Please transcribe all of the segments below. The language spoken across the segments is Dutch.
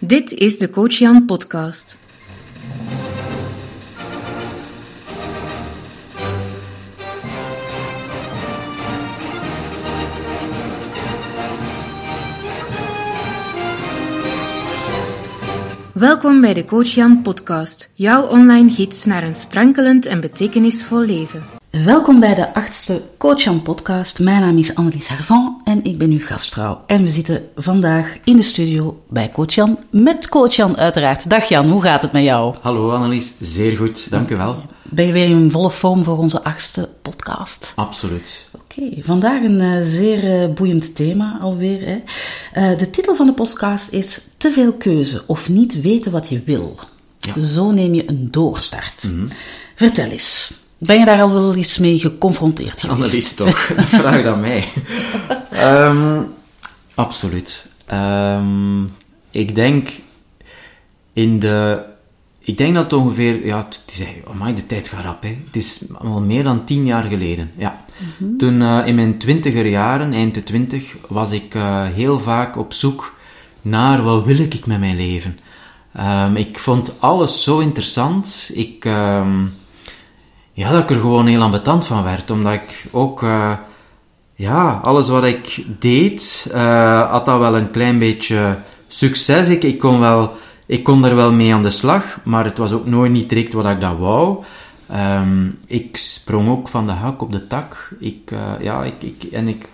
Dit is de Coach Jan podcast. Welkom bij de Coach Jan podcast, jouw online gids naar een sprankelend en betekenisvol leven. Welkom bij de achtste Coach Jan podcast. Mijn naam is Annelies Harvan en ik ben uw gastvrouw. En we zitten vandaag in de studio bij Coach Jan, met Coach Jan uiteraard. Dag Jan, hoe gaat het met jou? Hallo Annelies, zeer goed, dank u wel. Ben je weer in volle vorm voor onze achtste podcast? Absoluut. Oké, vandaag een uh, zeer uh, boeiend thema alweer. Hè. Uh, de titel van de podcast is Te veel keuze of niet weten wat je wil. Ja. Zo neem je een doorstart. Mm -hmm. Vertel eens. Ben je daar al wel eens mee geconfronteerd geweest? Annelies toch, vraag aan mij. um, absoluut. Um, ik denk in de... Ik denk dat ongeveer... Ja, het is... Oh de tijd gaat rap, hè. Het is al meer dan tien jaar geleden. Ja. Mm -hmm. Toen uh, in mijn twintiger jaren, eind de twintig, was ik uh, heel vaak op zoek naar wat wil ik met mijn leven. Um, ik vond alles zo interessant. Ik... ja, dat ik er gewoon heel ambetant van werd. Omdat ik ook, uh, ja, alles wat ik deed, uh, had dan wel een klein beetje succes. Ik, ik, kon wel, ik kon er wel mee aan de slag, maar het was ook nooit niet direct wat ik dat wou. Um, ik sprong ook van de hak op de tak. Ik, uh, ja, ik, ik, en ik,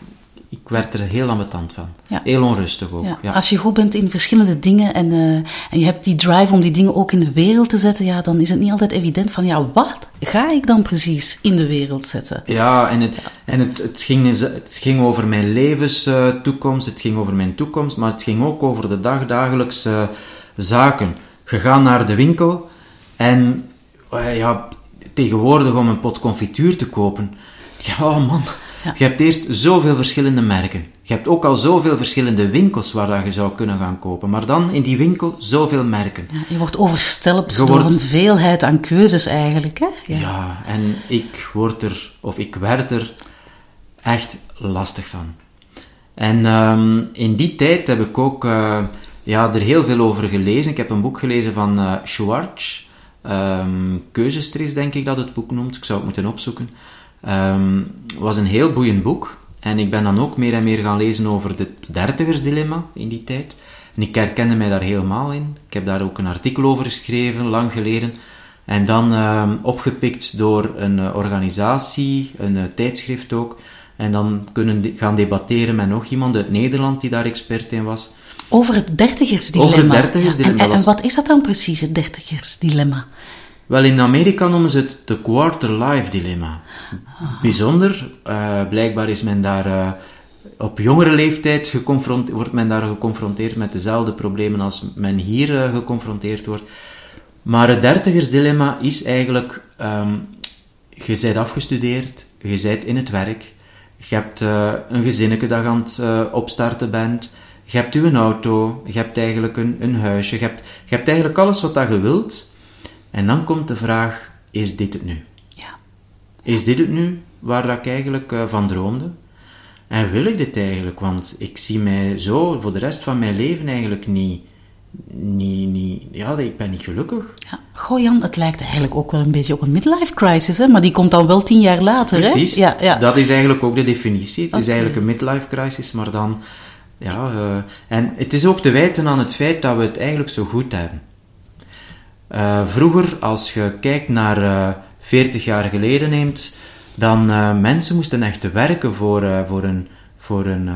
ik werd er heel ambetant van. Ja. Heel onrustig ook. Ja. Ja. Als je goed bent in verschillende dingen en, uh, en je hebt die drive om die dingen ook in de wereld te zetten, ja, dan is het niet altijd evident van, ja, wat ga ik dan precies in de wereld zetten? Ja, en het, en het, het, ging, het ging over mijn levenstoekomst, het ging over mijn toekomst, maar het ging ook over de dagdagelijkse zaken. Je gaat naar de winkel en uh, ja, tegenwoordig om een pot confituur te kopen. Ja, oh man. Ja. Je hebt eerst zoveel verschillende merken. Je hebt ook al zoveel verschillende winkels waar je zou kunnen gaan kopen. Maar dan in die winkel zoveel merken. Ja, je wordt overstelpt je door wordt... een veelheid aan keuzes eigenlijk. Hè? Ja. ja, en ik word er, of ik werd er echt lastig van. En um, in die tijd heb ik ook uh, ja, er heel veel over gelezen. Ik heb een boek gelezen van uh, Schwartz. Um, Keuzestress, denk ik dat het boek noemt. Ik zou het moeten opzoeken. Um, was een heel boeiend boek. En ik ben dan ook meer en meer gaan lezen over het dertigersdilemma in die tijd. En ik herkende mij daar helemaal in. Ik heb daar ook een artikel over geschreven, lang geleden. En dan uh, opgepikt door een uh, organisatie, een uh, tijdschrift ook. En dan kunnen de gaan debatteren met nog iemand uit Nederland die daar expert in was. Over het dertigersdilemma. Over het dertigersdilemma. Ja, en, en, en, wat is dat dan precies, het dertigersdilemma? Wel, in Amerika noemen ze het de quarter-life dilemma. Bijzonder. Uh, blijkbaar is men daar uh, op jongere leeftijd geconfronteerd, wordt men daar geconfronteerd met dezelfde problemen als men hier uh, geconfronteerd wordt. Maar het dertigersdilemma is eigenlijk, um, je bent afgestudeerd, je bent in het werk, je hebt een gezinnetje dat aan het opstarten bent, je hebt een auto, je hebt eigenlijk een, een huisje, je hebt, je hebt eigenlijk alles wat je wilt... En dan komt de vraag, is dit het nu? Ja. Is dit het nu waar ik eigenlijk uh, van droomde? En wil ik dit eigenlijk? Want ik zie mij zo voor de rest van mijn leven eigenlijk niet... niet, niet ja, ik ben niet gelukkig. Ja. Goh Jan, het lijkt eigenlijk ook wel een beetje op een midlife crisis, hè? maar die komt dan wel tien jaar later. Precies, hè? Ja, ja. dat is eigenlijk ook de definitie. Het okay. is eigenlijk een midlife crisis, maar dan... Ja, uh, en het is ook te wijten aan het feit dat we het eigenlijk zo goed hebben. Uh, vroeger, als je kijkt naar uh, 40 jaar geleden neemt, dan uh, mensen moesten echt werken voor, voor, een, voor, een,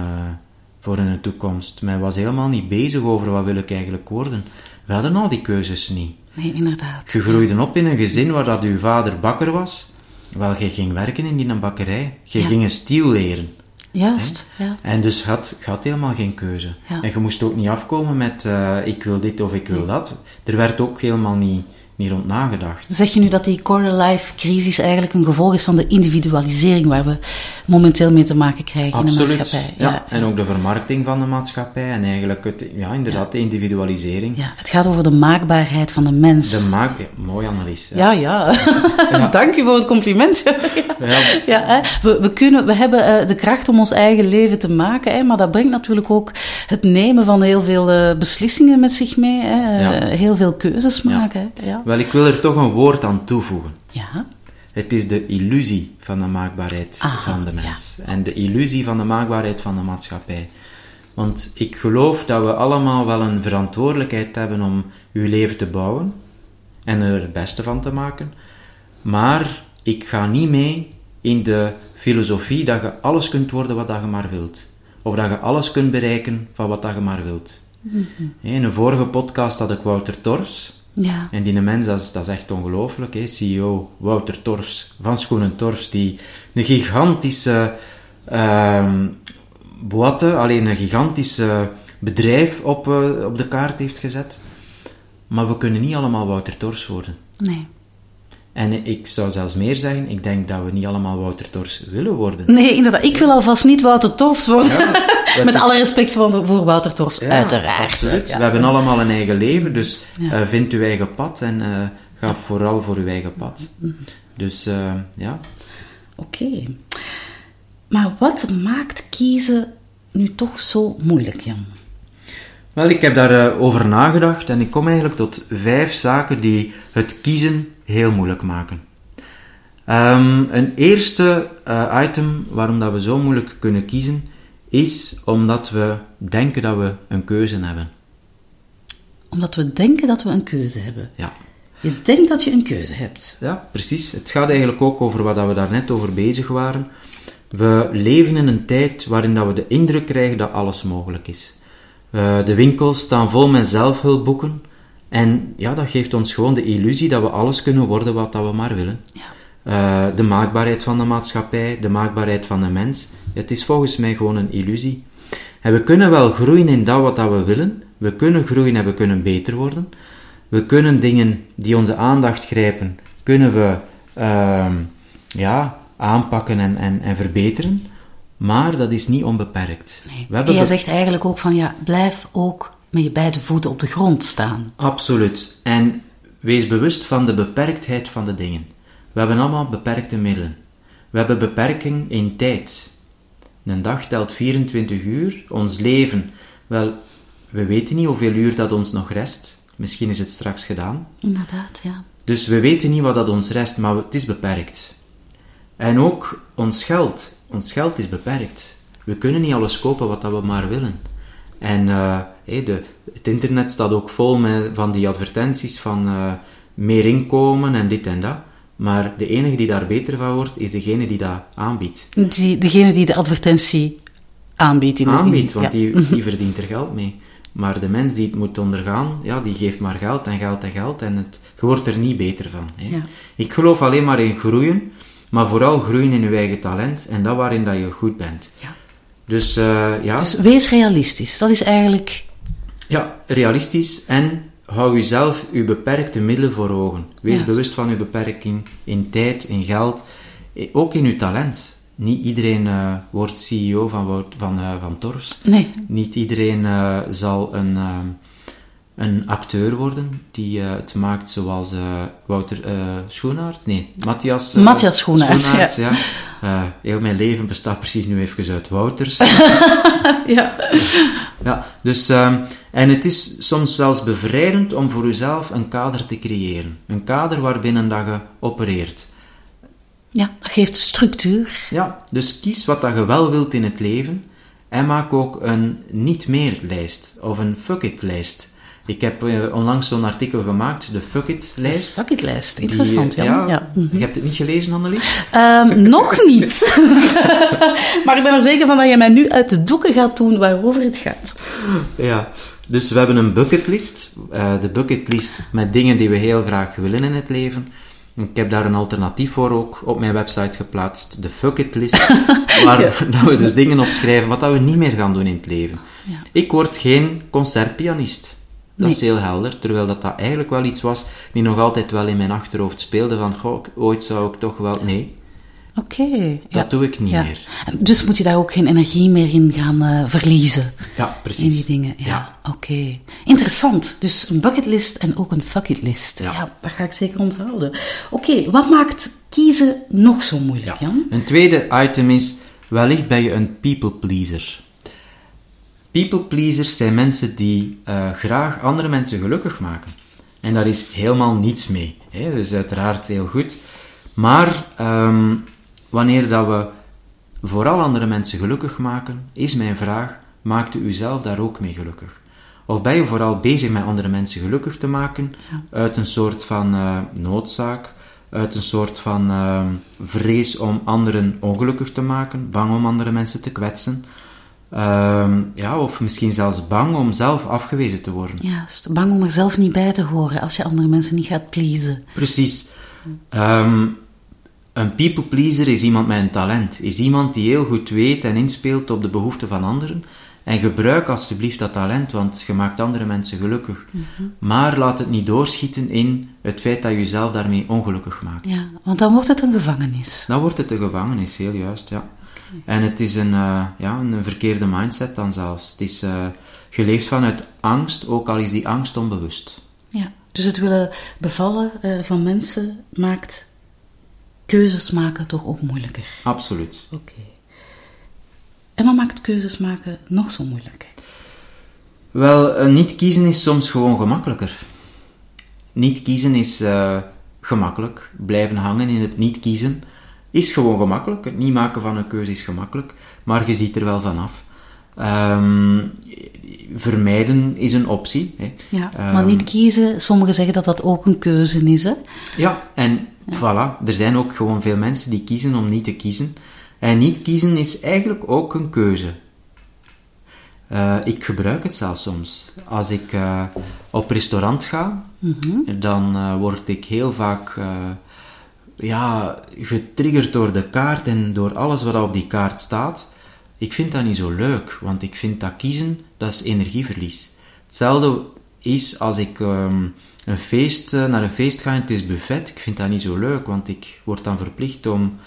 voor een toekomst. Men was helemaal niet bezig over wat wil ik eigenlijk worden. We hadden al die keuzes niet. Nee, inderdaad. Je groeide op in een gezin waar dat uw vader bakker was. Wel, je ging werken in die bakkerij. Je ja. ging een stiel leren. Juist, ja. En dus had, had helemaal geen keuze. Ja. En je moest ook niet afkomen met uh, ik wil dit of ik wil dat. Er werd ook helemaal niet, niet rond nagedacht. Zeg je nu dat die quarter-life crisis eigenlijk een gevolg is van de individualisering waar we momenteel mee te maken krijgen in de maatschappij? Ja. en ook de vermarkting van de maatschappij en eigenlijk het, ja, inderdaad de individualisering. Ja, het gaat over de maakbaarheid van de mens. De maak... Ja, mooie analyse. Ja, ja. Dank je voor het compliment. ja. ja hè? We, we, kunnen, we hebben uh, de kracht om ons eigen leven te maken, hè? maar dat brengt natuurlijk ook het nemen van heel veel uh, beslissingen met zich mee. Hè? Uh, heel veel keuzes maken. Ja. Wel, ik wil er toch een woord aan toevoegen. Ja. Het is de illusie van de maakbaarheid Aha, van de mens. En de illusie van de maakbaarheid van de maatschappij. Want ik geloof dat we allemaal wel een verantwoordelijkheid hebben om uw leven te bouwen en er het beste van te maken. Maar ik ga niet mee in de filosofie dat je alles kunt worden wat dat je maar wilt. Of dat je alles kunt bereiken van wat dat je maar wilt. Mhm. In een vorige podcast had ik Wouter Tors. Ja. En die mens, dat is, dat is echt ongelooflijk. hè. CEO Wouter Tors van Schoenen Tors, die een gigantische boite, alleen een gigantische bedrijf op, eh, op de kaart heeft gezet. Maar we kunnen niet allemaal Wouter Tors worden. Nee. En ik zou zelfs meer zeggen, ik denk dat we niet allemaal Wouter Tors willen worden. Nee, inderdaad. Ik wil alvast niet Wouter Torfs worden. Ja, Met alle respect voor, voor Wouter Torfs, Ja, uiteraard. Ja. We hebben allemaal een eigen leven, dus eh, vind uw eigen pad en eh, ga vooral voor uw eigen pad. Dus eh, ja, Oké. Maar wat maakt kiezen nu toch zo moeilijk, Jan? Wel, ik heb daarover over nagedacht en ik kom eigenlijk tot vijf zaken die het kiezen heel moeilijk maken. Ehm, een eerste eh, item waarom dat we zo moeilijk kunnen kiezen, is omdat we denken dat we een keuze hebben. Omdat we denken dat we een keuze hebben. Ja, Je denkt dat je een keuze hebt. ja precies. Het gaat eigenlijk ook over wat dat we daarnet over bezig waren. We leven in een tijd waarin dat we de indruk krijgen dat alles mogelijk is. Eh, de winkels staan vol met zelfhulpboeken. En ja, dat geeft ons gewoon de illusie dat we alles kunnen worden wat dat we maar willen. Ja. Eh, de maakbaarheid van de maatschappij, de maakbaarheid van de mens. Het is volgens mij gewoon een illusie. En we kunnen wel groeien in dat wat dat we willen. We kunnen groeien en we kunnen beter worden. We kunnen dingen die onze aandacht grijpen, kunnen we ehm, ja, aanpakken en, en, en verbeteren. Maar dat is niet onbeperkt. Nee. We En jij zegt eigenlijk ook van, ja, blijf ook met je beide voeten op de grond staan. Absoluut. En wees bewust van de beperktheid van de dingen. We hebben allemaal beperkte middelen. We hebben beperking in tijd. Een dag telt 24 uur. Ons leven, wel, we weten niet hoeveel uur dat ons nog rest. Misschien is het straks gedaan. Inderdaad, ja. Dus we weten niet wat dat ons rest, maar het is beperkt. En ook ons geld. Ons geld is beperkt. We kunnen niet alles kopen wat dat we maar willen. En eh, de, het internet staat ook vol met van die advertenties van eh, meer inkomen en dit en dat. Maar de enige die daar beter van wordt, is degene die dat aanbiedt. Die, degene die de advertentie aanbiedt. In de, Aanbiedt, in- want ja. die, die verdient er geld mee. Maar de mens die het moet ondergaan, ja, die geeft maar geld en geld en geld en het, je wordt er niet beter van. Hè. Ja. Ik geloof alleen maar in groeien, maar vooral groeien in je eigen talent en dat waarin dat je goed bent. Ja. Dus eh, ja, Dus wees realistisch. Dat is eigenlijk... ja, realistisch en hou jezelf uw beperkte middelen voor ogen. Wees Ja. bewust van uw beperking in tijd, in geld, eh, ook in uw talent. Niet iedereen eh, wordt CEO van, van, van Torfs. Nee, Niet iedereen zal een, een acteur worden die het maakt zoals Wouter Schoenaert. Nee, Matthias. Matthias Schoenaert, ja. Eh, heel mijn leven bestaat precies nu even uit Wouters. ja. ja, dus, ehm, en het is soms zelfs bevrijdend om voor jezelf een kader te creëren. Een kader waarbinnen dat je opereert. ja, dat geeft structuur. Ja, dus kies wat dat je wel wilt in het leven en maak ook een niet meer lijst of een fuck it lijst. Ik heb eh, onlangs zo'n artikel gemaakt, de fuck it lijst. Fuck it lijst. Die, Interessant, eh, ja. ja. Mhm. Je hebt het niet gelezen, Annelies? Ehm, nog niet. maar ik ben er zeker van dat je mij nu uit de doeken gaat doen waarover het gaat. Ja. Dus we hebben een bucketlist. eh de bucketlist met dingen die we heel graag willen in het leven. Ik heb daar een alternatief voor ook op mijn website geplaatst. De fuck it list. waar dat we dus dingen opschrijven wat dat we niet meer gaan doen in het leven. Ja. Ik word geen concertpianist. Dat is heel helder. Terwijl dat, dat eigenlijk wel iets was die nog altijd wel in mijn achterhoofd speelde. Van, goh, ooit zou ik toch wel... Nee, Oké. dat doe ik niet ja. meer. Dus moet je daar ook geen energie meer in gaan eh, verliezen? Ja, precies. In die dingen, ja. Ja. Oké. Interessant. Dus een bucketlist en ook een fucketlist. Ja. Ja. dat ga ik zeker onthouden. Oké, wat maakt kiezen nog zo moeilijk, Jan? Een tweede item is, wellicht ben je een people pleaser. People pleasers zijn mensen die eh, graag andere mensen gelukkig maken. En daar is helemaal niets mee. Hè? Dus uiteraard heel goed. Maar ehm, wanneer dat we vooral andere mensen gelukkig maken, is mijn vraag, maakt u uzelf daar ook mee gelukkig? Of ben je vooral bezig met andere mensen gelukkig te maken uit een soort van eh, noodzaak, uit een soort van eh, vrees om anderen ongelukkig te maken, bang om andere mensen te kwetsen, Ehm, ja, of misschien zelfs bang om zelf afgewezen te worden. Juist. Bang om er zelf niet bij te horen als je andere mensen niet gaat pleasen. Precies. Ehm, een people pleaser is iemand met een talent. Is iemand die heel goed weet en inspeelt op de behoeften van anderen. En gebruik alsjeblieft dat talent, want je maakt andere mensen gelukkig. Maar laat het niet doorschieten in het feit dat je jezelf daarmee ongelukkig maakt. Ja, want dan wordt het een gevangenis. Dan wordt het een gevangenis, heel juist, ja. En het is een, eh, ja, een verkeerde mindset dan zelfs. Het is uh, geleefd vanuit angst, ook al is die angst onbewust. Ja, dus het willen bevallen uh, van mensen maakt keuzes maken toch ook moeilijker. Absoluut. Oké. Okay. En wat maakt keuzes maken nog zo moeilijk? Wel, niet kiezen is soms gewoon gemakkelijker. Niet kiezen is gemakkelijk. Blijven hangen in het niet kiezen is gewoon gemakkelijk. Het niet maken van een keuze is gemakkelijk, maar je ziet er wel vanaf. Um, vermijden is een optie. Hè. Ja, maar um, niet kiezen, sommigen zeggen dat dat ook een keuze is. Hè? Ja, en ja. voilà, er zijn ook gewoon veel mensen die kiezen om niet te kiezen. En niet kiezen is eigenlijk ook een keuze. Uh, ik gebruik het zelfs soms. Als ik uh, op restaurant ga, mm -hmm. dan uh, word ik heel vaak ja, getriggerd door de kaart en door alles wat op die kaart staat. Ik vind dat niet zo leuk, want ik vind dat kiezen, dat is energieverlies. Hetzelfde is als ik um, een feest, uh, naar een feest ga en het is buffet. Ik vind dat niet zo leuk, want ik word dan verplicht om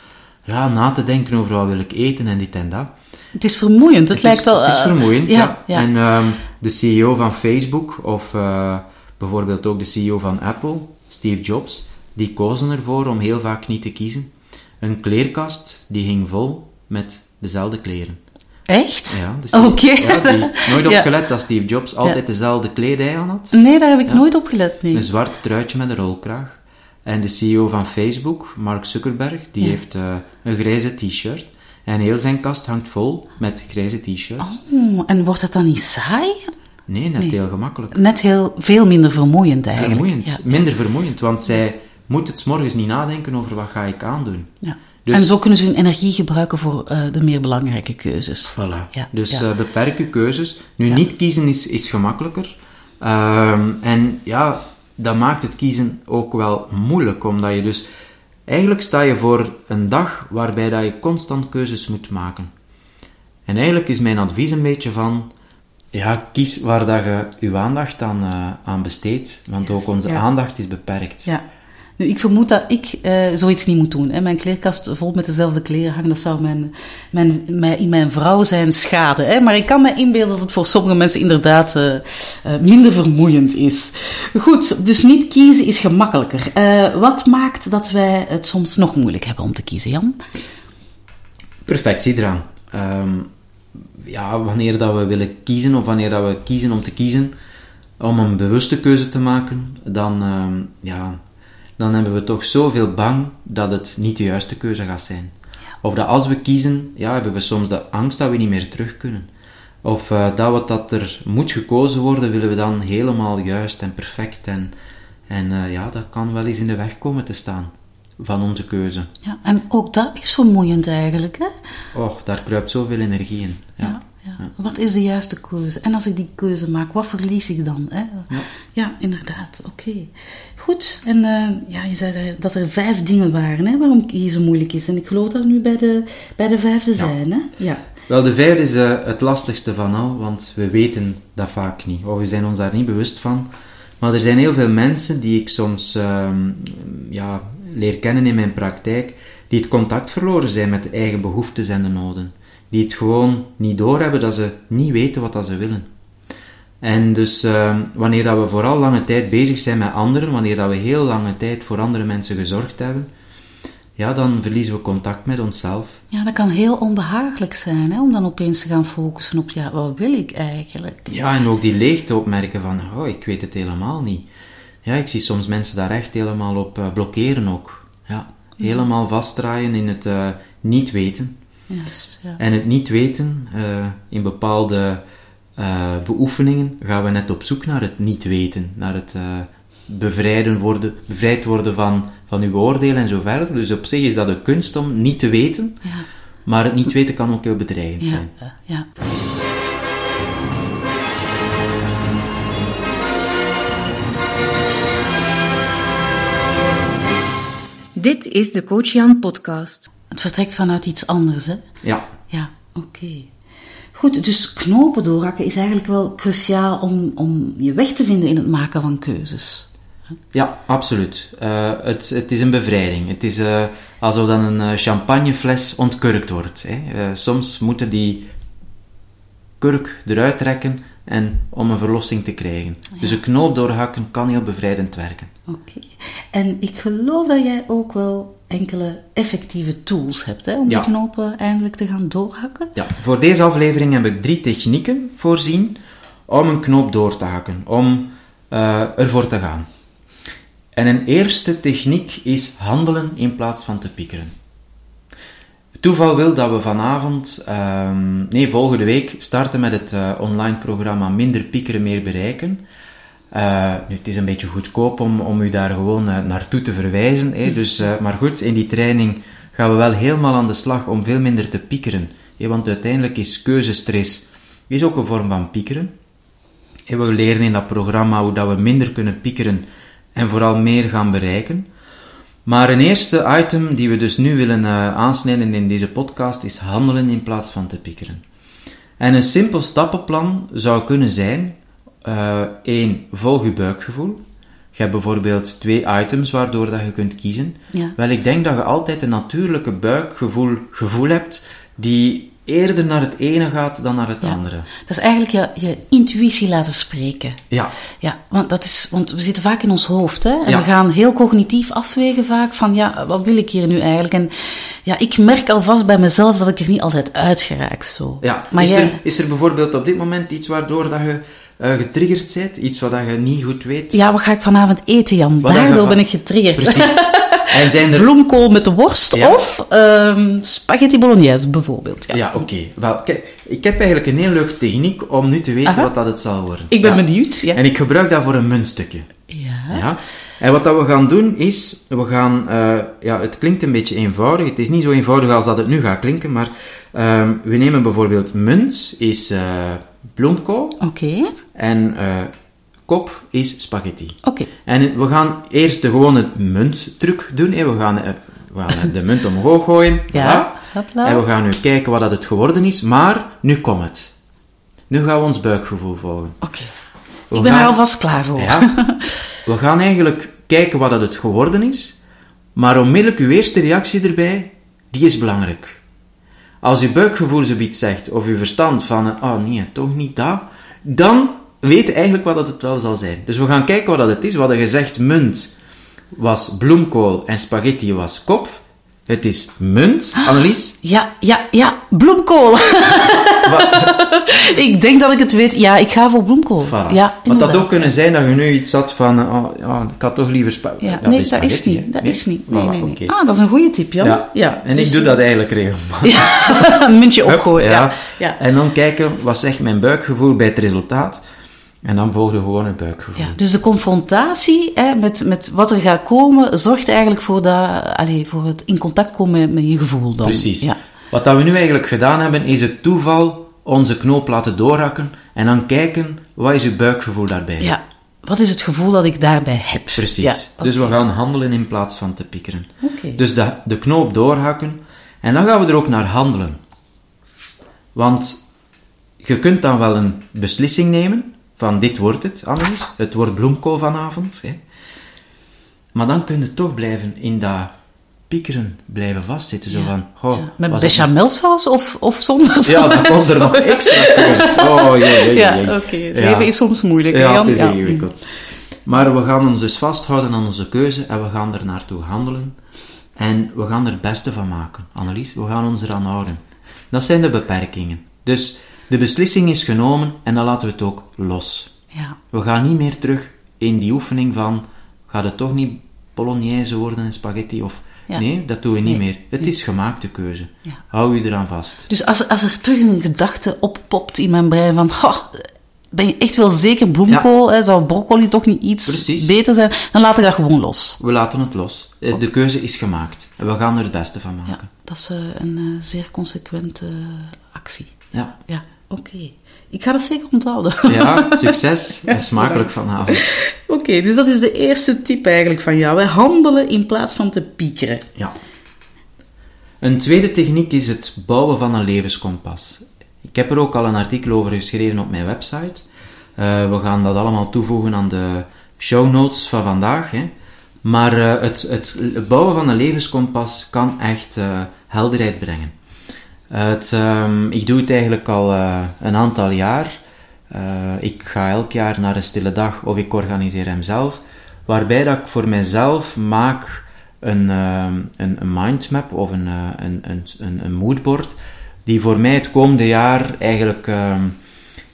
ja, na te denken over wat wil ik eten en dit en dat. Het is vermoeiend, het, het lijkt is, wel... Het is vermoeiend, uh, ja. ja. En um, de CEO van Facebook, of uh, bijvoorbeeld ook de CEO van Apple, Steve Jobs, die kozen ervoor om heel vaak niet te kiezen. Een kleerkast die ging vol met dezelfde kleren. Echt? Ja, dus Oké. Okay. Ja, nooit opgelet dat Steve Jobs altijd dezelfde kledij aan had. Nee, daar heb ik nooit opgelet. Nee. Een zwart truitje met een rolkraag. En de CEO van Facebook, Mark Zuckerberg, die heeft uh, een grijze t-shirt. En heel zijn kast hangt vol met grijze t-shirts. Oh, en wordt het dan niet saai? Nee, net nee. heel gemakkelijk. Net heel, veel minder vermoeiend eigenlijk. Vermoeiend, ja. minder vermoeiend, want zij moet het 's morgens niet nadenken over wat ga ik aandoen. Ja. Dus, en zo kunnen ze hun energie gebruiken voor uh, de meer belangrijke keuzes. Voilà. Ja, dus ja. Uh, beperk je keuzes. Nu, ja. niet kiezen is, is gemakkelijker. Um, en ja, dat maakt het kiezen ook wel moeilijk, omdat je dus... Eigenlijk sta je voor een dag waarbij dat je constant keuzes moet maken. En eigenlijk is mijn advies een beetje van... Ja, kies waar dat je je aandacht aan, uh, aan besteedt, want yes, ook onze aandacht is beperkt. Ja. Nu, ik vermoed dat ik uh, zoiets niet moet doen. Hè. Mijn kleerkast vol met dezelfde kleren hangen, dat zou mijn, mijn, in mijn vrouw zijn schade. Hè. Maar ik kan me inbeelden dat het voor sommige mensen inderdaad uh, uh, minder vermoeiend is. Goed, dus niet kiezen is gemakkelijker. wat maakt dat wij het soms nog moeilijk hebben om te kiezen, Jan? Perfectiedrang. Um, ja, wanneer dat we willen kiezen of wanneer dat we kiezen om te kiezen, om een bewuste keuze te maken, dan, uh, ja, dan hebben we toch zoveel bang dat het niet de juiste keuze gaat zijn. Of dat als we kiezen, ja, hebben we soms de angst dat we niet meer terug kunnen. Of uh, dat wat dat er moet gekozen worden, willen we dan helemaal juist en perfect. En, en uh, ja, dat kan wel eens in de weg komen te staan van onze keuze. Ja, en ook dat is vermoeiend eigenlijk, hè? Och, daar kruipt zoveel energie in. Ja. ja. Wat is de juiste keuze? En als ik die keuze maak, wat verlies ik dan? Hè? Ja. ja inderdaad. Oké. Okay. Goed. En uh, ja, je zei dat er vijf dingen waren hè, waarom kiezen moeilijk is. En ik geloof dat we nu bij de, bij de vijfde zijn. Hè? Ja. Wel, de vijfde is eh, het lastigste van al, want we weten dat vaak niet, of we zijn ons daar niet bewust van. Maar er zijn heel veel mensen die ik soms ehm, ja, leer kennen in mijn praktijk, die het contact verloren zijn met de eigen behoeftes en de noden. Die het gewoon niet doorhebben dat ze niet weten wat dat ze willen. En dus ehm, wanneer dat we vooral lange tijd bezig zijn met anderen, wanneer dat we heel lange tijd voor andere mensen gezorgd hebben, ja, dan verliezen we contact met onszelf. Ja, dat kan heel onbehagelijk zijn, hè, om dan opeens te gaan focussen op, ja, wat wil ik eigenlijk? Ja, en ook die leegte opmerken van, oh, ik weet het helemaal niet. Ja, ik zie soms mensen daar echt helemaal op uh, blokkeren ook. Ja, helemaal vastdraaien in het uh, niet weten. Juist, ja. En het niet weten, uh, in bepaalde beoefeningen gaan we net op zoek naar het niet weten, naar het bevrijden worden, bevrijd worden van, van uw oordeel en zo verder. Dus op zich is dat een kunst om niet te weten, Ja. maar het niet weten kan ook heel bedreigend Ja, zijn. eh, ja. Dit is de Coach Jan podcast. Het vertrekt vanuit iets anders, hè? Ja, Ja, oké. Goed, dus knopen doorhakken is eigenlijk wel cruciaal om, om je weg te vinden in het maken van keuzes. ja absoluut. Eh, het, het is een bevrijding. Het is eh, alsof dan een eh, champagnefles ontkurkt wordt. Hè. Soms moeten die kurk eruit trekken en om een verlossing te krijgen. Dus een knoop doorhakken kan heel bevrijdend werken. Oké. En ik geloof dat jij ook wel enkele effectieve tools hebt hè, om Ja. die knopen eindelijk te gaan doorhakken. Ja, voor deze aflevering heb ik drie technieken voorzien om een knoop door te hakken, om eh, ervoor te gaan. En een eerste techniek is handelen in plaats van te piekeren. Toeval wil dat we vanavond, ehm, nee, volgende week starten met het eh, online programma Minder Piekeren, Meer Bereiken. Eh, nu, het is een beetje goedkoop om, om u daar gewoon eh, naartoe te verwijzen. Hè. Dus, eh, maar goed, in die training gaan we wel helemaal aan de slag om veel minder te piekeren. Hè, want uiteindelijk is keuzestress is ook een vorm van piekeren. En we leren in dat programma hoe dat we minder kunnen piekeren en vooral meer gaan bereiken. Maar een eerste item die we dus nu willen aansnijden in deze podcast is handelen in plaats van te piekeren. En een simpel stappenplan zou kunnen zijn: 1. volg je buikgevoel. Je hebt bijvoorbeeld twee items waardoor dat je kunt kiezen. Ja. Wel, ik denk dat je altijd een natuurlijke buikgevoel gevoel hebt die eerder naar het ene gaat dan naar het Ja. andere. Dat is eigenlijk je, je intuïtie laten spreken. Ja, Ja, want, dat is, want we zitten vaak in ons hoofd, hè? En Ja. we gaan heel cognitief afwegen vaak van, ja, wat wil ik hier nu eigenlijk? En ja, ik merk alvast bij mezelf dat ik er niet altijd uit geraak, zo. ja. Maar is, jij... er, is er bijvoorbeeld op dit moment iets waardoor dat je eh, getriggerd bent? Iets wat dat je niet goed weet? Ja, wat ga ik vanavond eten, Jan? Wat Daardoor ben ik getriggerd. Precies. En zijn er... Bloemkool met de worst Ja. of ehm, spaghetti bolognese bijvoorbeeld. Ja. Ja, oké. Wel, kijk, ik heb eigenlijk een heel leuke techniek om nu te weten Aha. wat dat het zal worden. Ik ben Ja. benieuwd. En ik gebruik daarvoor een muntstukje. Ja. Ja. En wat dat we gaan doen is, we gaan, eh, ja, het klinkt een beetje eenvoudig. Het is niet zo eenvoudig als dat het nu gaat klinken, maar ehm, we nemen bijvoorbeeld munt is eh, bloemkool Oké, en eh, kop is spaghetti. oké. En we gaan eerst de gewone munttruc doen. hè. We gaan, eh, we gaan de munt omhoog gooien. Ja, Voilà. En we gaan nu kijken wat dat het geworden is. Maar nu komt het. Nu gaan we ons buikgevoel volgen. Oké. Ik ben er alvast klaar voor. Ja. We gaan eigenlijk kijken wat dat het geworden is. Maar onmiddellijk uw eerste reactie erbij, die is belangrijk. Als uw buikgevoel zoiets zegt, of uw verstand van, eh, oh nee, toch niet dat, dan weet je eigenlijk wat dat het wel zal zijn. Dus we gaan kijken wat dat het is. We hadden gezegd, munt was bloemkool en spaghetti was kop. Het is munt, Annelies. Ja, ja, ja, bloemkool. ik denk dat ik het weet. Ja, ik ga voor bloemkool. Voilà. Ja, Want dat ook kunnen zijn dat je nu iets had van, oh, ik had toch liever spaghetti. Ja, nee, dat is niet. Dat is niet. Nee, nee, nee. Ah, dat is een goede tip, Jan. Ja. ja. En dus- ik doe dat eigenlijk regelmatig. Ja, een muntje Hup, opgooien. Ja. Ja. En dan kijken, wat zegt mijn buikgevoel bij het resultaat? En dan volgde gewoon het buikgevoel. Ja, dus de confrontatie hè, met, met wat er gaat komen, zorgt eigenlijk voor, dat, allez, voor het in contact komen met, met je gevoel dan. Precies. Ja. Wat dat we nu eigenlijk gedaan hebben, is het toeval onze knoop laten doorhakken en dan kijken, wat is uw buikgevoel daarbij? ja. Wat is het gevoel dat ik daarbij heb? Precies. Ja, Dus we gaan handelen in plaats van te piekeren. Oké. Dus de, de knoop doorhakken en dan gaan we er ook naar handelen. Want je kunt dan wel een beslissing nemen van dit wordt het, Annelies. Het wordt bloemkool vanavond. Hè. Maar dan kun je toch blijven in dat piekeren blijven vastzitten. Zo Ja. van, Ja. Met bechamelsaus of, of zonder Ja, dan komt er nog extra keuzes. Oh, jee, jee, Ja, oké. Het leven is soms moeilijk, hè, Ja, Jan? het is Ja. ingewikkeld. Maar we gaan ons dus vasthouden aan onze keuze en we gaan er naartoe handelen. En we gaan er het beste van maken, Annelies. We gaan ons eraan houden. Dat zijn de beperkingen. Dus de beslissing is genomen en dan laten we het ook los. Ja. We gaan niet meer terug in die oefening van, gaat het toch niet bolognese worden en spaghetti? Of, Ja. Nee, dat doen we niet Nee. meer. Het is gemaakte keuze. Ja. Hou je eraan vast. Dus als, als er terug een gedachte oppopt in mijn brein van... "Goh, ben je echt wel zeker bloemkool? Hè? Zou broccoli toch niet iets Precies. beter zijn? Dan laat ik dat gewoon los. We laten het los. Eh, De keuze is gemaakt. En we gaan er het beste van Ja, maken. dat is eh, een eh, zeer consequente actie. Ja. Ja, oké. Ik ga dat zeker onthouden. Ja, succes en smakelijk vanavond. Oké, dus dat is de eerste tip eigenlijk van jou. Wij handelen in plaats van te piekeren. Ja. Een tweede techniek is het bouwen van een levenskompas. Ik heb er ook al een artikel over geschreven op mijn website. Eh, we gaan dat allemaal toevoegen aan de show notes van vandaag. Hè. Maar eh, het, het bouwen van een levenskompas kan echt eh, helderheid brengen. Ehm, ik doe het eigenlijk al eh, een aantal jaar. Eh, ik ga elk jaar naar een stille dag of ik organiseer hem zelf. Waarbij dat ik voor mijzelf maak een, ehm, een, een mindmap of een, eh, een, een, een, een moodboard. Die voor mij het komende jaar eigenlijk ehm,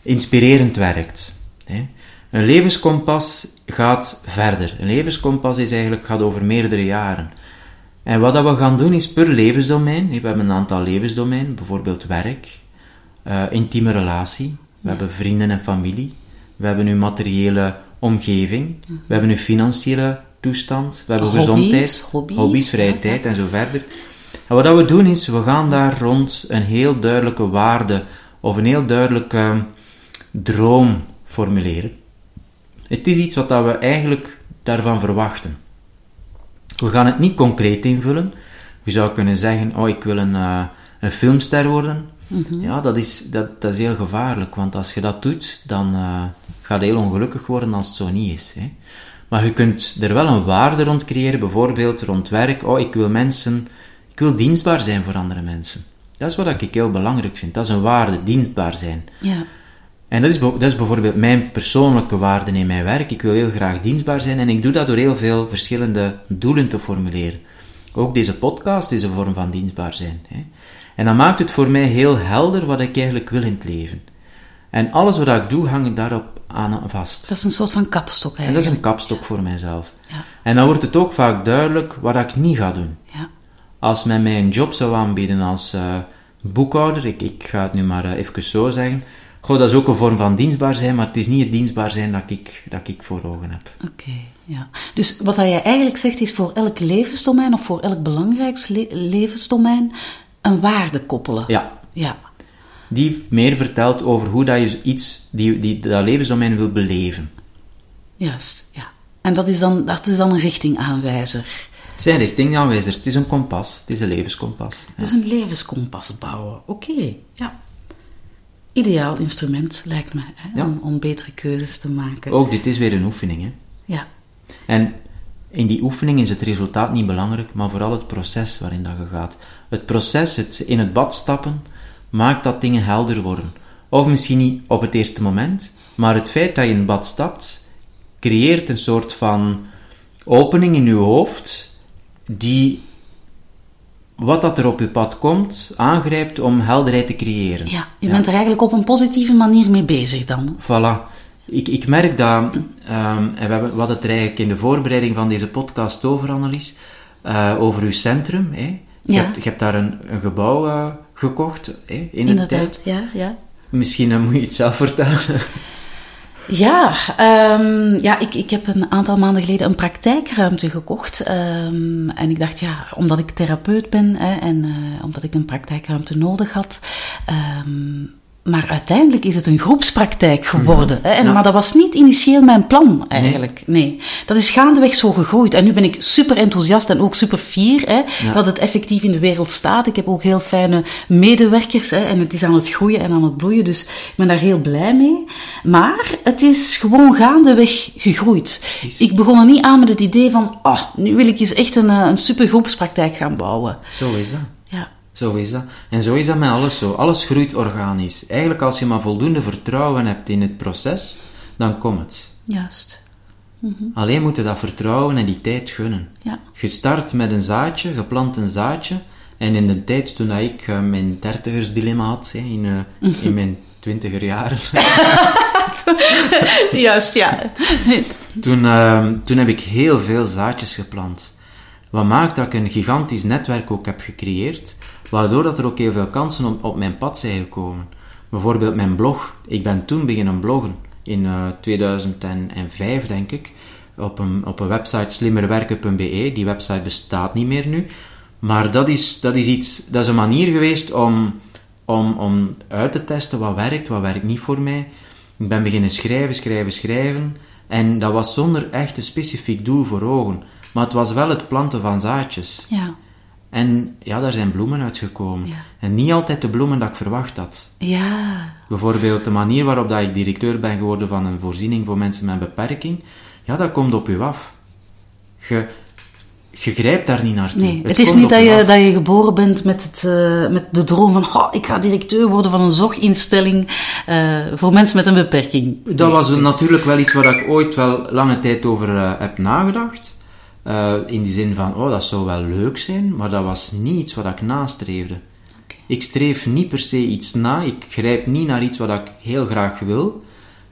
inspirerend werkt. Hè. Een levenskompas gaat verder. Een levenskompas is eigenlijk, gaat over meerdere jaren. En wat dat we gaan doen is per levensdomein. We hebben een aantal levensdomeinen, bijvoorbeeld werk, eh, intieme relatie, we hebben vrienden en familie, we hebben uw materiële omgeving, we hebben uw financiële toestand, we hebben Hobby's, gezondheid, hobby's, vrije ja, tijd en zo verder. En wat dat we doen is, we gaan daar rond een heel duidelijke waarde of een heel duidelijke droom formuleren. Het is iets wat dat we eigenlijk daarvan verwachten. We gaan het niet concreet invullen. Je zou kunnen zeggen, oh, ik wil een, eh, een filmster worden. Ja, dat is, dat, dat is heel gevaarlijk, want als je dat doet, dan eh ga je heel ongelukkig worden als het zo niet is. Hè. Maar je kunt er wel een waarde rond creëren, bijvoorbeeld rond werk. Oh, ik wil mensen, ik wil dienstbaar zijn voor andere mensen. Dat is wat ik heel belangrijk vind. Dat is een waarde, dienstbaar zijn. Ja. En dat is, dat is bijvoorbeeld mijn persoonlijke waarde in mijn werk. Ik wil heel graag dienstbaar zijn en ik doe dat door heel veel verschillende doelen te formuleren. Ook deze podcast is een vorm van dienstbaar zijn. Hè? En dat maakt het voor mij heel helder wat ik eigenlijk wil in het leven. En alles wat ik doe, hang ik daarop aan vast. Dat is een soort van kapstok En dat eigenlijk. is een kapstok voor mijzelf. Ja. En dan wordt het ook vaak duidelijk wat ik niet ga doen. Ja. Als men mij een job zou aanbieden als eh, boekhouder, ik, ik ga het nu maar eh, even zo zeggen, goh, dat is ook een vorm van dienstbaar zijn, maar het is niet het dienstbaar zijn dat ik, dat ik voor ogen heb. Oké, ja. Dus wat dat jij eigenlijk zegt is voor elk levensdomein of voor elk belangrijkst le- levensdomein een waarde koppelen. Ja, Ja. die meer vertelt over hoe dat je iets, die, die, dat levensdomein wil beleven. Juist, ja. En dat is dan, dat is dan een richtingaanwijzer. Het zijn richtingaanwijzers, het is een kompas, het is een levenskompas. Dus een levenskompas bouwen. Oké, ja. Ideaal instrument, lijkt me, hè, Ja. om, om betere keuzes te maken. Ook dit is weer een oefening, hè. Ja, En in die oefening is het resultaat niet belangrijk, maar vooral het proces waarin dat je gaat. Het proces, het in het bad stappen, maakt dat dingen helder worden. Of misschien niet op het eerste moment, maar het feit dat je in het bad stapt, creëert een soort van opening in je hoofd, die wat dat er op je pad komt, aangrijpt om helderheid te creëren. ja. je bent er eigenlijk op een positieve manier mee bezig dan. Voilà. Ik, ik merk dat, ehm, en we, hebben, we hadden het er eigenlijk in de voorbereiding van deze podcast over, Annelies, eh, over uw centrum. Hè. Je, Ja. hebt, je hebt daar een, een gebouw eh, gekocht hè, in de tijd. Ja, ja. Misschien eh, moet je het zelf vertellen. Ja, ehm, ja ik, ik heb een aantal maanden geleden een praktijkruimte gekocht. Ehm, en ik dacht, ja, omdat ik therapeut ben hè, en eh, omdat ik een praktijkruimte nodig had, ehm, Maar uiteindelijk is het een groepspraktijk geworden. hè? En, Ja. Maar dat was niet initieel mijn plan, eigenlijk. Nee. Dat is gaandeweg zo gegroeid. En nu ben ik super enthousiast en ook super fier hè, dat het effectief in de wereld staat. Ik heb ook heel fijne medewerkers hè, en het is aan het groeien en aan het bloeien. Dus ik ben daar heel blij mee. Maar het is gewoon gaandeweg gegroeid. Precies. Ik begon er niet aan met het idee van, oh, nu wil ik eens echt een, eh, een super groepspraktijk gaan bouwen. Zo is dat. Zo is dat. En zo is dat met alles zo. Alles groeit organisch. Eigenlijk als je maar voldoende vertrouwen hebt in het proces, dan komt het. Juist. Alleen moet je dat vertrouwen en die tijd gunnen. Ja. Je start met een zaadje, je plant een zaadje. En in de tijd toen ik eh, mijn dertigersdilemma had, in, eh, in mijn twintiger jaren, Juist, ja. toen, eh, toen heb ik heel veel zaadjes geplant. Wat maakt dat ik een gigantisch netwerk ook heb gecreëerd, waardoor dat er ook heel veel kansen op, mijn pad zijn gekomen. Bijvoorbeeld mijn blog. Ik ben toen beginnen bloggen, in eh, 2005 denk ik, op een, op een website slimmerwerken.be. Die website bestaat niet meer nu. Maar dat is, dat is iets, dat is een manier geweest om, om, om uit te testen wat werkt, wat werkt niet voor mij. Ik ben beginnen schrijven, schrijven, schrijven. En dat was zonder echt een specifiek doel voor ogen. Maar het was wel het planten van zaadjes. Ja. En ja, daar zijn bloemen uitgekomen. Ja. En niet altijd de bloemen dat ik verwacht had. Ja. Bijvoorbeeld de manier waarop dat ik directeur ben geworden van een voorziening voor mensen met beperking. Ja, dat komt op u af. Je, je grijpt daar niet naartoe. Nee, het, is niet dat je, af. dat je geboren bent met, het, eh, met de droom van oh, ik ga directeur worden van een zorginstelling eh, voor mensen met een beperking. Dat was natuurlijk wel iets waar ik ooit wel lange tijd over eh, heb nagedacht. Eh, in die zin van, oh, dat zou wel leuk zijn, maar dat was niet iets wat ik nastreefde. Ik streef niet per se iets na, ik grijp niet naar iets wat ik heel graag wil,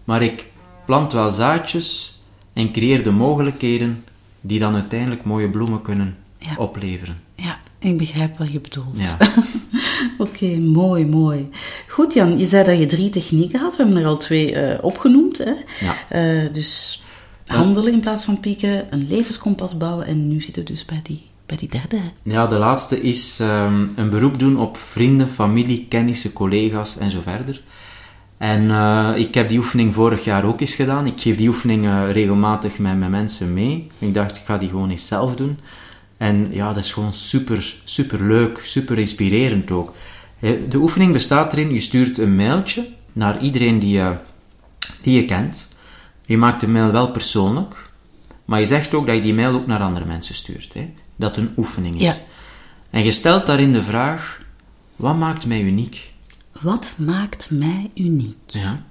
maar ik plant wel zaadjes en creëer de mogelijkheden die dan uiteindelijk mooie bloemen kunnen Ja. opleveren. Ja, ik begrijp wat je bedoelt. Ja. Oké, mooi, mooi. Goed Jan, je zei dat je drie technieken had. We hebben er al twee eh, opgenoemd. Hè? Ja. Eh, dus handelen in plaats van pieken, een levenskompas bouwen en nu zitten we dus bij die, bij die derde. Ja, de laatste is ehm, een beroep doen op vrienden, familie, kennissen, collega's en zo verder. En eh, ik heb die oefening vorig jaar ook eens gedaan. Ik geef die oefening regelmatig met mijn mensen mee. Ik dacht, ik ga die gewoon eens zelf doen. En ja, dat is gewoon super, super leuk, super inspirerend ook. De oefening bestaat erin, je stuurt een mailtje naar iedereen die je, die je kent. Je maakt de mail wel persoonlijk, maar je zegt ook dat je die mail ook naar andere mensen stuurt. Hè? Dat het een oefening is. Ja. En je stelt daarin de vraag, wat maakt mij uniek? Wat maakt mij uniek? Ja.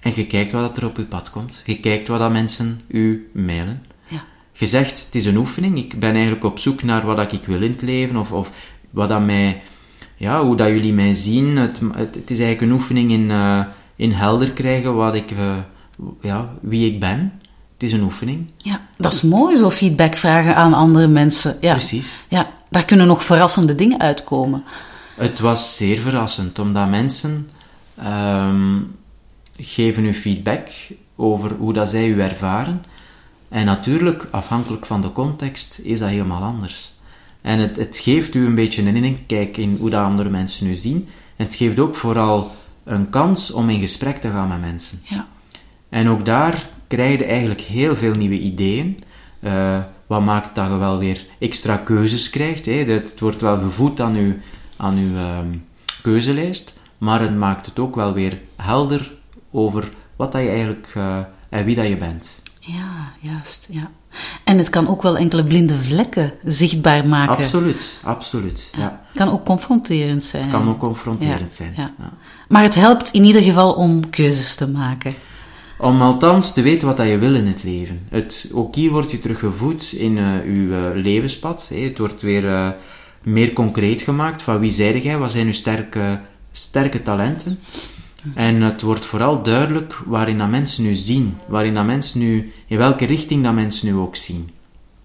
En je kijkt wat er op je pad komt. Je kijkt wat dat mensen u mailen. Ja. Je zegt, het is een oefening. Ik ben eigenlijk op zoek naar wat dat ik wil in het leven. Of, of wat dat mij... Ja, hoe dat jullie mij zien. Het, het, het is eigenlijk een oefening in, eh, in helder krijgen wat ik... eh, ja, wie ik ben. Het is een oefening. Ja, dat is mooi, zo feedback vragen aan andere mensen. Ja. Precies. Ja, daar kunnen nog verrassende dingen uitkomen. Het was zeer verrassend, omdat mensen ehm, geven u feedback over hoe dat zij u ervaren. En natuurlijk, afhankelijk van de context, is dat helemaal anders. En het, het geeft u een beetje een inkijk in hoe dat andere mensen u zien. En het geeft ook vooral een kans om in gesprek te gaan met mensen. Ja. En ook daar krijg je eigenlijk heel veel nieuwe ideeën. Eh, wat maakt dat je wel weer extra keuzes krijgt. Hè? Dat, het wordt wel gevoed aan uw, aan uw ehm, keuzelijst, maar het maakt het ook wel weer helder over wat dat je eigenlijk eh, en wie dat je bent. Ja, juist. Ja. En het kan ook wel enkele blinde vlekken zichtbaar maken. Absoluut, absoluut. Ja. Kan ook confronterend zijn. Het kan ook confronterend Ja, zijn. Ja. Maar het helpt in ieder geval om keuzes te maken. Om althans te weten wat dat je wil in het leven. Het, ook hier word je teruggevoed in eh uw eh, levenspad. Hè. Het wordt weer eh, meer concreet gemaakt van wie zijde jij, wat zijn uw sterke, sterke talenten. En het wordt vooral duidelijk waarin dat mensen nu zien. Waarin dat mensen nu, in welke richting dat mensen nu ook zien.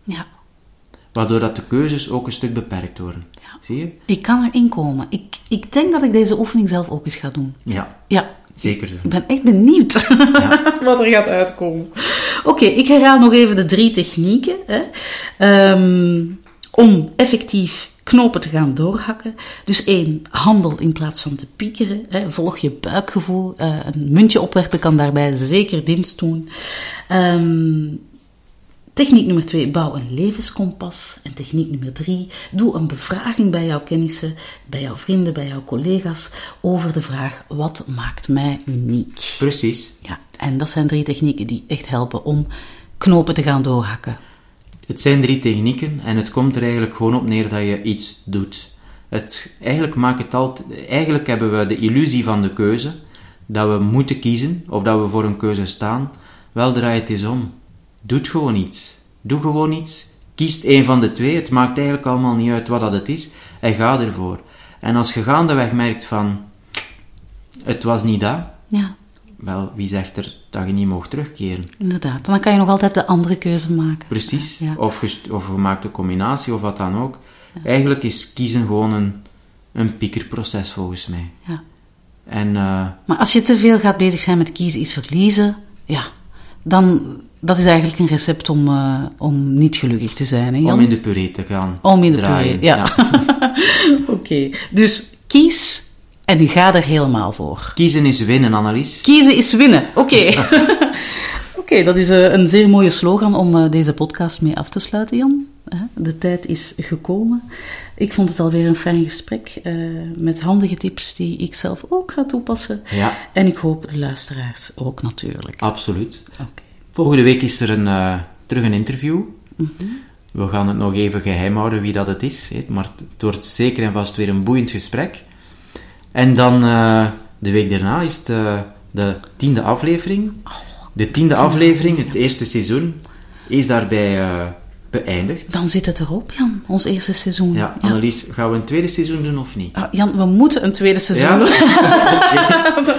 Ja. Waardoor dat de keuzes ook een stuk beperkt worden. Zie je? Ik kan erin komen. Ik, ik denk dat ik deze oefening zelf ook eens ga doen. Ja, Ja. Zeker. Ik ben echt benieuwd wat er gaat uitkomen. Oké, ik herhaal nog even de drie technieken. Hè. Ehm, om effectief knopen te gaan doorhakken. Dus één, handel in plaats van te piekeren. Hè. Volg je buikgevoel. Uh, een muntje opwerpen kan daarbij zeker dienst doen. Um, Techniek nummer twee, bouw een levenskompas. En techniek nummer drie, doe een bevraging bij jouw kennissen, bij jouw vrienden, bij jouw collega's over de vraag: wat maakt mij uniek? Precies. Ja, en dat zijn drie technieken die echt helpen om knopen te gaan doorhakken. Het zijn drie technieken en het komt er eigenlijk gewoon op neer dat je iets doet. Het, eigenlijk, maakt het altijd, eigenlijk hebben we de illusie van de keuze, dat we moeten kiezen of dat we voor een keuze staan. Wel draai het eens om. Doe gewoon iets. Doe gewoon iets. Kiest een van de twee. Het maakt eigenlijk allemaal niet uit wat dat het is. En ga ervoor. En als je gaandeweg merkt van... Het was niet dat. Ja. Wel, wie zegt er dat je niet mag terugkeren? Inderdaad. Dan kan je nog altijd de andere keuze maken. Precies. Of, je, of je maakt een combinatie of wat dan ook. Eigenlijk is kiezen gewoon een, een piekerproces volgens mij. Ja. En, uh, maar als je te veel gaat bezig zijn met kiezen is verliezen, ja, dan dat is eigenlijk een recept om, uh, om niet gelukkig te zijn. Hè, Jan? Om in de puree te gaan. Om in de draaien. puree, ja. ja. Oké, okay. dus kies en ga er helemaal voor. Kiezen is winnen, Annelies. Kiezen is winnen, oké. Okay. oké, okay, dat is uh, een zeer mooie slogan om uh, deze podcast mee af te sluiten, Jan. De tijd is gekomen. Ik vond het alweer een fijn gesprek met handige tips die ik zelf ook ga toepassen. Ja. En ik hoop de luisteraars ook natuurlijk. Absoluut. Volgende week is er een, uh, terug een interview. Mm -hmm. We gaan het nog even geheim houden wie dat het is. Maar het wordt zeker en vast weer een boeiend gesprek. En dan uh, de week daarna is het de tiende aflevering. De tiende aflevering, het eerste seizoen, is daarbij beëindigd. Dan zit het erop, Jan, ons eerste seizoen. Ja, Annelies, gaan we een tweede seizoen doen of niet? Ah, Jan, we moeten een tweede seizoen Ja? doen.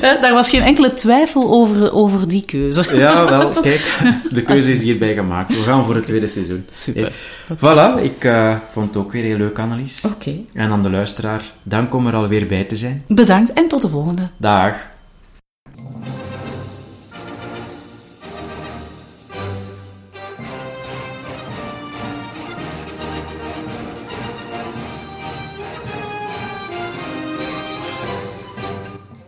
Daar was geen enkele twijfel over, over die keuze. Ja, wel, kijk, de keuze is hierbij gemaakt. We gaan voor het tweede seizoen. Super. Voilà, ik uh, vond het ook weer heel leuk, Annelies. Oké. En aan de luisteraar, dank om er alweer bij te zijn. Bedankt en tot de volgende. Dag.